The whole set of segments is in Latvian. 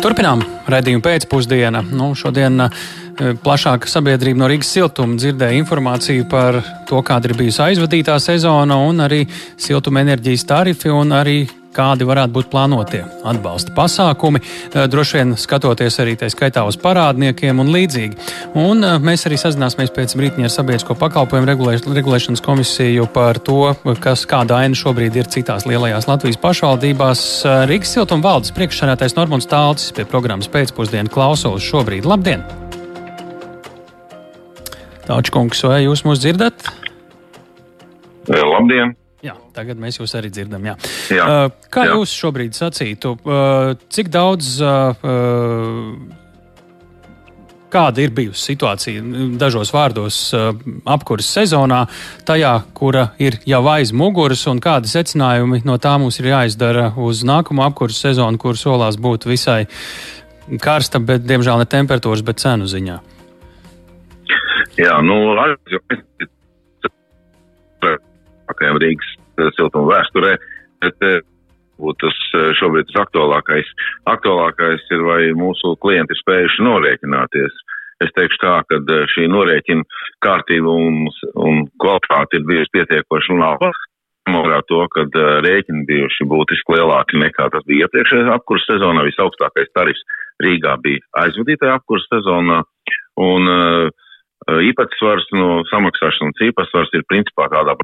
Turpinām redzējumu pēcpusdienu. Nu, šodien plašāka sabiedrība no Rīgas siltuma dzirdēja informāciju par to, kāda ir bijusi aizvadītā sezona, un arī siltuma enerģijas tarifi, un arī kādi varētu būt plānotie atbalsta pasākumi, eh, droši vien skatoties arī tā skaitā uz parādniekiem un līdzīgi. Un eh, mēs arī sazināsimies pēc brīdiņa ar Sabiedrisko pakalpojumu regulēšanas komisiju par to, kas kāda aina šobrīd ir citās lielajās Latvijas pašvaldībās. Eh, Rīgas siltuma valdes priekšsēdētājs Normons Tālcis pie programmas pēcpusdienu klausos šobrīd. Labdien! Tāčkungs, vai jūs mūs dzirdat? Labdien! Jā, tagad mēs jūs arī dzirdam. Jā. Jā, uh, Kā jā. jūs šobrīd sacītu, uh, cik daudz, kāda ir bijusi situācija dažos vārdos apkuras sezonā, tajā, kura ir jau aiz muguras, un kādi secinājumi no tā mums ir jāizdara uz nākamo apkuras sezonu, kur solās būt visai karsta, bet diemžēl ne temperatūras, bet cenu ziņā? Jā, nu, aktuālākajām Rīgas eh, siltuma vēsturē, bet eh, tas eh, šobrīd tas aktuālākais. Aktuālākais ir, vai mūsu klienti ir spējuši norēķināties. Es teikšu tā, ka šī norēķina kārtība un, un kvalitāte ir bijusi pietiekoši laba. Morā to, ka rēķini bijuši būtiski lielāki nekā tas bija iepriekšējā apkurss sezonā. Visaugstākais tarifs Rīgā bija aizvadītajā apkurss sezonā. Un uh, īpatsvars no samaksāšanas īpatsvars ir principā tādā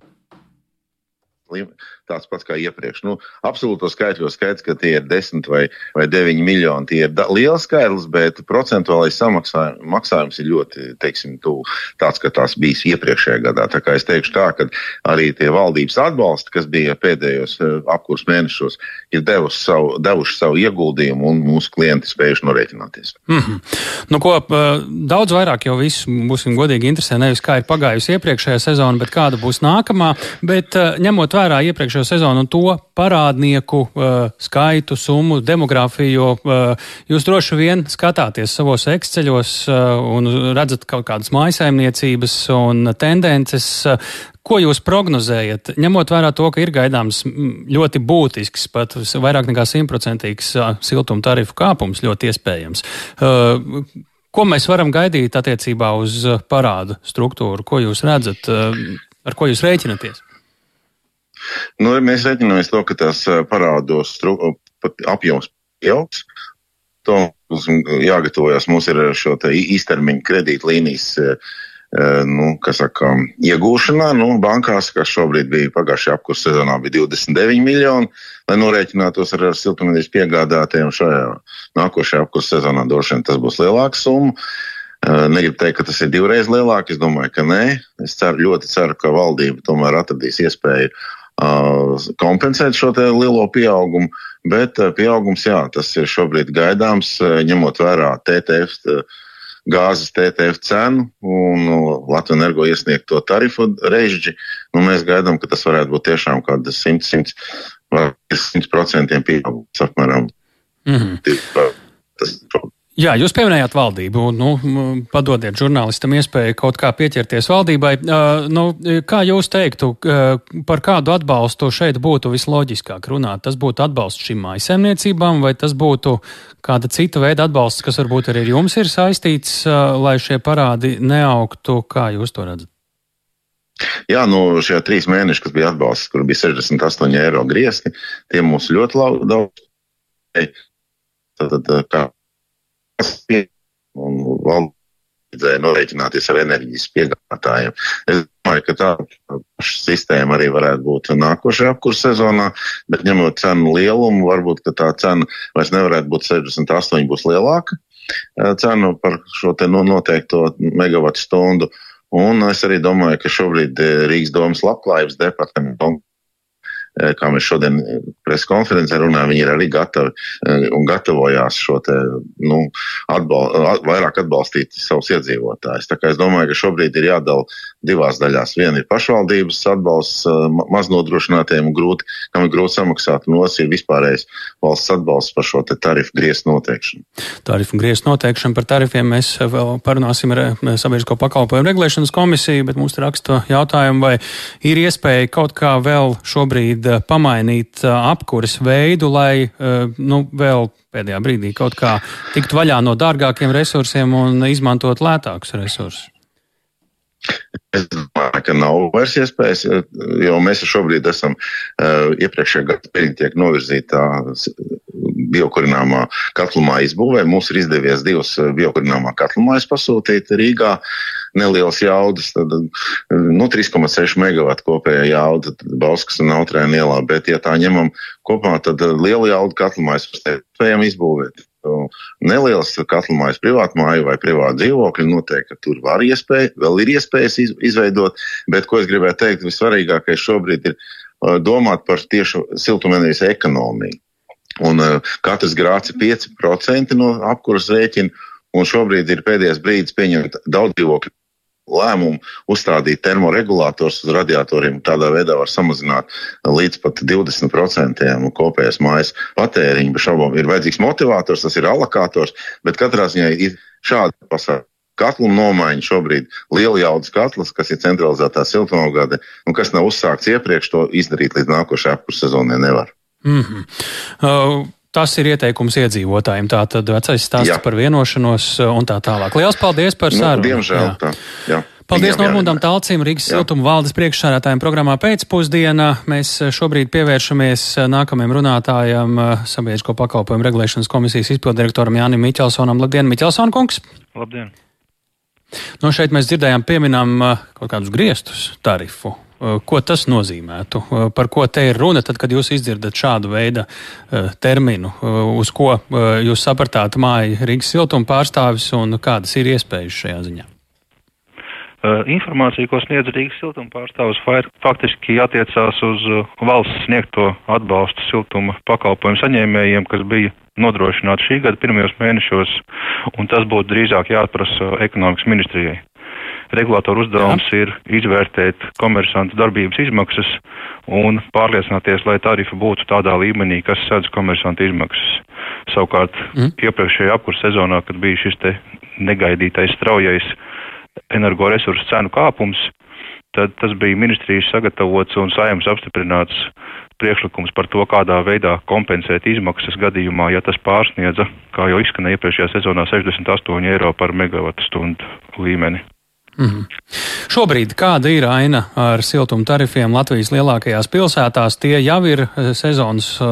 tāds pats kā iepriekš. Nu, absolūto skaitļos skaidrs, ka tie ir 10 vai, vai 9 miljoni. Tie ir liels skaitlis, bet procentuālais maksājums ir ļoti, teiksim, tu, tāds, ka tās bijis iepriekšējā gadā. Tā kā es teikšu tā, ka arī tie valdības atbalsti, kas bija pēdējos eh, apkurs mēnešos, ir devuši savu, devuši savu ieguldījumu un mūsu klienti spējuši norēķināties. Mm -hmm. nu, ko, daudz vairāk jau viss, būsim godīgi, interesē nevis kā ir pagājusi iepriekšējā sezona, bet kāda būs nākamā. Bet ņemot vērā iepriekšējo sezonu un to parādnieku uh, skaitu, summu, demografiju, jo uh, jūs droši vien skatāties savos ekceļos uh, un redzat kaut kādas mājsaimniecības un tendences. Uh, Ko jūs prognozējat, ņemot vērā to, ka ir gaidāms ļoti būtisks, pat vairāk nekā simtprocentīgs uh, siltuma tarifu kāpums, ļoti iespējams? Uh, ko mēs varam gaidīt attiecībā uz uh, parādu struktūru? Ko jūs redzat, ar ko jūs rēķinaties? Nu, mēs reiķinamies to, ka tās parādos apjoms pieaugs. To mums jāgatavojas. Mums ir šo īstermiņa kredītlīnijas nu, saka, iegūšanā. Nu, bankās, kas šobrīd bija pagājušajā apkursu sezonā, bija 29 miljoni, lai norēķinātos ar, ar siltumnīcas piegādātājiem šajā nākošajā apkursu sezonā. Droši vien tas būs lielāks summa. Negribu teikt, ka tas ir divreiz lielāk. Es domāju, ka nē. Es ceru, ļoti ceru, ka valdība tomēr atradīs iespēju kompensēt šo lielo pieaugumu, bet pieaugums, jā, tas ir šobrīd gaidāms, ņemot vērā TTF, gāzes TTF cenu un Latvijas energo iesniegto tarifu režģi. Nu, mēs gaidām, ka tas varētu būt tiešām kāda 100, 100 vai 100% pieaugums apmēram. Mm -hmm. Tas Jā, jūs pieminējāt valdību. Nu, padodiet žurnālistam iespēju kaut kā pieķerties valdībai. Nu, kā jūs teiktu, par kādu atbalstu šeit būtu visloģiskāk runāt? Tas būtu atbalsts šīm maisaimniecībām, vai tas būtu kāda cita veida atbalsts, kas varbūt arī ar jums ir saistīts, lai šie parādi neaugtu? Kā jūs to redzat? Jā, nu šie trīs mēneši, kas bija atbalsts, kur bija 68 eiro griezti, tie mums ļoti daudz. Tad, kā un vajadzēja norēķināties ar enerģijas piegādātājiem. Es domāju, ka tā sistēma arī varētu būt nākošajā apkursa sezonā, bet ņemot cenu lielumu, varbūt tā cena vairs nevarētu būt 68, būs lielāka cena par šo te noteikto megawatu stundu. Un es arī domāju, ka šobrīd Rīgas domas labklājības departamentam Eh, kā mēs šodien eh, preskonferencē runājam, viņi ir arī gatavi eh, un gatavojās šo te, nu, atbal, vairāk atbalstīt savus iedzīvotājus. Tā kā es domāju, ka šobrīd ir jādala divās daļās. Viena ir pašvaldības atbalsts maznodrošinātiem grūti, kam ir grūti samaksāt, un otrs ir vispārējais valsts atbalsts par šo tarifu griestu noteikšanu. Tarifu griestu noteikšanu par tarifiem mēs vēl parunāsim ar Sabiedrisko pakalpojumu regulēšanas komisiju, bet mums raksta jautājumu, vai ir iespēja kaut kā vēl šobrīd šobrīd pamainīt apkuras veidu, lai nu, vēl pēdējā brīdī kaut kā tiktu vaļā no dārgākiem resursiem un izmantot lētākus resursus? Es domāju, ka nav vairs iespējas, jo mēs šobrīd esam uh, iepriekšējā gada pirmie tiek virzīta biokurināmā katlumā izbūvē. Mums ir izdevies divas biokurināmā katlumājas pasūtīt Rīgā. Nelielas jaudas, tad nu, 3,6 megawatu kopējā jauda Bauskas un Autrēna ielā, bet ja tā ņemam kopā, tad liela jauda katlumājas spējam izbūvēt nelielas katlamājas privātu māju vai privātu dzīvokļu, noteikti, tur var iespēja, vēl ir iespējas iz, izveidot, bet ko es gribēju teikt, vissvarīgākais šobrīd ir uh, domāt par tiešu siltumenerģijas ekonomiju. Un uh, katrs grāts ir 5% no apkuras rēķina, un šobrīd ir pēdējais brīdis pieņemt daudz dzīvokļu lēmumu uzstādīt termoregulātors uz radiatoriem. Tādā veidā var samazināt līdz pat 20% kopējās mājas patēriņu. Šaubām ir vajadzīgs motivators, tas ir alokators, bet katrā ziņā ir šāda pasākuma. Katlu nomaiņa šobrīd liela jaudas katls, kas ir centralizētā siltumogāde, un kas nav uzsākts iepriekš, to izdarīt līdz nākošajai apkurss sezonai nevar. Mm -hmm. uh, Tas ir ieteikums iedzīvotājiem. Tā tad vecais stāsts jā. par vienošanos uh, un tā tālāk. Lielas paldies par nu, sarunu. Diemžēl jā. tā. Jā. Paldies Normundam Talcim, Rīgas siltuma valdes priekšsādātājiem programmā pēcpusdienā. Mēs uh, šobrīd pievēršamies uh, nākamajam runātājam, sabiedrisko pakalpojumu regulēšanas komisijas izpildirektoram Jānim Miķelsonam. Labdien, Miķelson kungs! Labdien! No šeit mēs dzirdējām pieminām kaut kādus griestus tarifu ko tas nozīmētu? Eh, par ko te ir runa, tad, kad jūs izdzirdat šādu veidu eh, terminu? Uz ko jūs sapratāt māju Rīgas siltuma pārstāvis un kādas ir iespējas šajā ziņā? Informācija, ko sniedz Rīgas siltuma pārstāvis, faktiski attiecās uz valsts sniegto atbalstu siltuma pakalpojumu saņēmējiem, kas bija nodrošināti šī gada pirmajos mēnešos, un tas būtu drīzāk jāatprasa ekonomikas ministrijai. Regulātoru uzdevums Jā. ir izvērtēt komersantu darbības izmaksas un pārliecināties, lai tarifi būtu tādā līmenī, kas sedz komersantu izmaksas. Savukārt mm. iepriekšējā apkurs sezonā, kad bija šis te negaidītais straujais energoresursu cenu kāpums, tad tas bija ministrijas sagatavots un saimnes apstiprināts priekšlikums par to, kādā veidā kompensēt izmaksas gadījumā, ja tas pārsniedza, kā jau izskanēja iepriekšējā sezonā, 68 eiro par megawatu stundu līmeni. Mm -hmm. Šobrīd kāda ir aina ar siltuma tarifiem Latvijas lielākajās pilsētās? Tie jau ir eh, sezonas eh,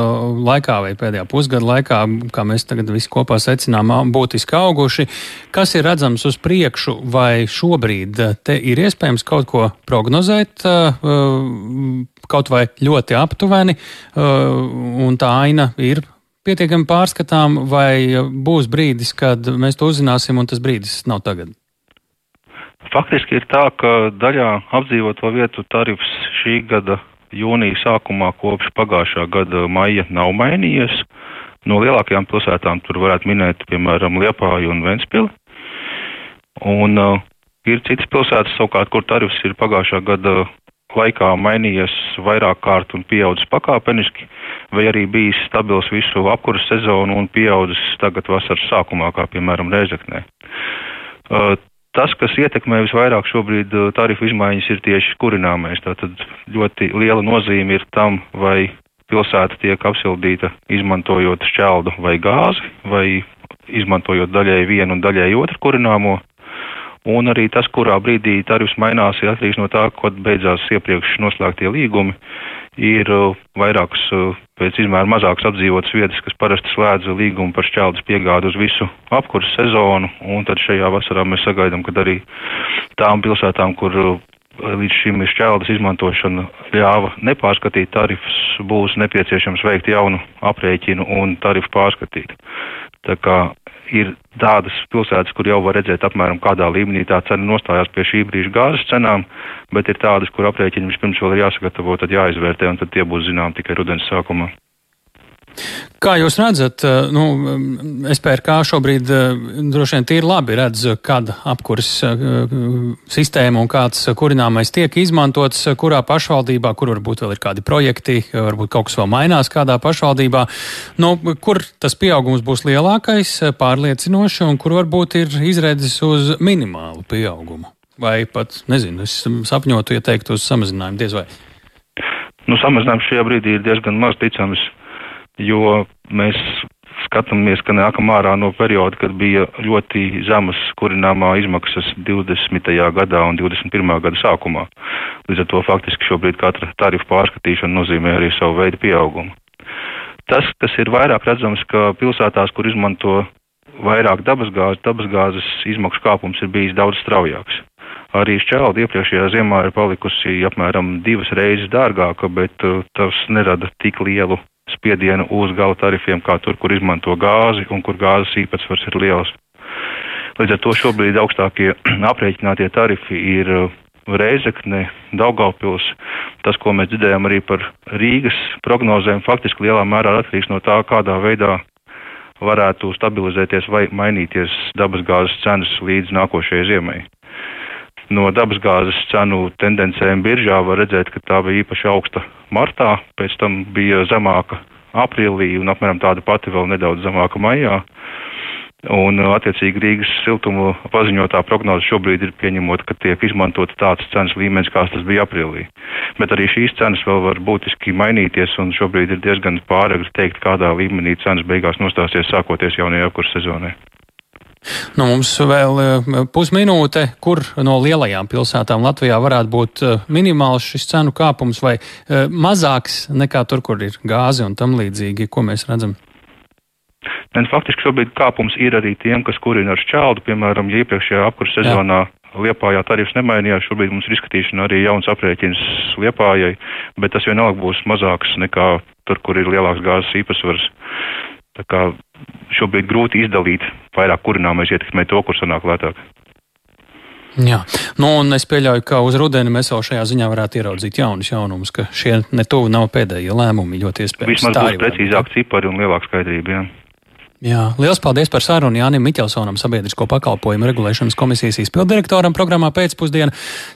laikā vai pēdējā pusgada laikā, kā mēs tagad visi kopā secinām, būtiski auguši. Kas ir redzams uz priekšu, vai šobrīd eh, te ir iespējams kaut ko prognozēt, kaut vai ļoti aptuveni, un tā aina ir pietiekami pārskatām, vai būs brīdis, kad mēs to uzzināsim, un tas brīdis nav tagad? Faktiski ir tā, ka daļā apdzīvoto vietu tarifs šī gada jūnija sākumā kopš pagājušā gada maija nav mainījies. No lielākajām pilsētām tur varētu minēt, piemēram, Liepāju un Ventspili. Un uh, ir citas pilsētas savukārt, kur tarifs ir pagājušā gada laikā mainījies vairāk kārt un pieaudzis pakāpeniski, vai arī bijis stabils visu apkuras sezonu un pieaudzis tagad vasaras sākumā, kā piemēram Reizeknē. Uh, Tas, kas ietekmē visvairāk šobrīd uh, tarifu izmaiņas, ir tieši kurināmais. Tātad ļoti liela nozīme ir tam, vai pilsēta tiek apsildīta izmantojot šķeldu vai gāzi, vai izmantojot daļai vienu un daļai otru kurināmo. Un arī tas, kurā brīdī tarifs mainās, ir atkarīgs no tā, kad beidzās iepriekš noslēgtie līgumi ir uh, vairākas uh, pēc izmēra mazākas apdzīvotas vietas, kas parasti slēdz līgumu par šķeldes piegādu uz visu apkursu sezonu, un tad šajā vasarā mēs sagaidām, ka arī tām pilsētām, kur uh, līdz šim šķeldes izmantošana ļāva nepārskatīt tarifus, būs nepieciešams veikt jaunu aprēķinu un tarifu pārskatīt. Tā kā ir tādas pilsētas, kur jau var redzēt apmēram kādā līmenī tā cena nostājās pie šī brīža gāzes cenām, bet ir tādas, kur aprēķini vispirms vēl ir jāsagatavo, tad jāizvērtē, un tad tie būs zinām tikai rudens sākumā. Kā jūs redzat, eh, nu, SPRK šobrīd eh, droši vien tīri labi redz, kāda apkuras eh, sistēma un kāds kurināmais tiek izmantots, kurā pašvaldībā, kur varbūt vēl ir kādi projekti, varbūt kaut kas vēl mainās kādā pašvaldībā. Nu, kur tas pieaugums būs lielākais, pārliecinoši, un kur varbūt ir izredzes uz minimālu pieaugumu? Vai pat, nezinu, es sapņotu ieteikt uz samazinājumu, diez vai. Nu, samazinājums šajā brīdī ir diezgan maz ticams, jo mēs skatāmies, ka nākam ārā no perioda, kad bija ļoti zemas kurināmā izmaksas 20. gadā un 21. gada sākumā. Līdz ar to faktiski šobrīd katra tarifa pārskatīšana nozīmē arī savu veidu pieaugumu. Tas, kas ir vairāk redzams, ka pilsētās, kur izmanto vairāk dabasgāzes, dabasgāzes izmaksu kāpums ir bijis daudz straujāks. Arī šķelda iepriekšējā ziemā ir palikusi apmēram divas reizes dārgāka, bet uh, tas nerada tik lielu spiedienu uz gala tarifiem, kā tur, kur izmanto gāzi un kur gāzes īpatsvars ir liels. Līdz ar to šobrīd augstākie aprēķinātie tarifi ir uh, Reizekne, Daugaupils. Tas, ko mēs dzirdējām arī par Rīgas prognozēm, faktiski lielā mērā atkarīgs no tā, kādā veidā varētu stabilizēties vai mainīties dabasgāzes cenas līdz nākošajai ziemai. No dabasgāzes cenu tendencēm biržā var redzēt, ka tā bija īpaši augsta martā, pēc tam bija zemāka aprīlī un apmēram tāda pati vēl nedaudz zemāka maijā. Un, attiecīgi, Rīgas siltuma paziņotā prognoze šobrīd ir pieņemot, ka tiek izmantot tāds cenas līmenis, kāds tas bija aprīlī. Bet arī šīs cenas vēl var būtiski mainīties, un šobrīd ir diezgan pāragri teikt, kādā līmenī cenas beigās nostāsies sākoties jaunajā apkursa sezonai. Nu, mums vēl eh, pusminūte, kur no lielajām pilsētām Latvijā varētu būt eh, minimāls šis cenu kāpums vai eh, mazāks nekā tur, kur ir gāze un tam līdzīgi, ko mēs redzam. Un faktiski šobrīd kāpums ir arī tiem, kas kurina ar šķeldu, piemēram, ja iepriekšējā apkursa sezonā Liepājā tarifs nemainījās, šobrīd mums ir izskatīšana arī jauns aprēķins Liepājai, bet tas vienalga būs mazāks nekā tur, kur ir lielāks gāzes īpatsvars. Tā kā šobrīd grūti izdalīt vairāk kurināmais ietekmē to, kur sanāk lētāk. Jā, nu, un es pieļauju, ka uz rudeni mēs jau šajā ziņā varētu ieraudzīt jaunus jaunumus, ka šie netuvu nav pēdējie lēmumi ļoti iespējams. Vismaz būs precīzāk cipari un lielāka skaidrība. Jā. Jā, liels paldies par sarunu Jānim Miķelsonam, sabiedrisko pakalpojumu regulēšanas komisijas izpildirektoram programmā pēcpusdiena.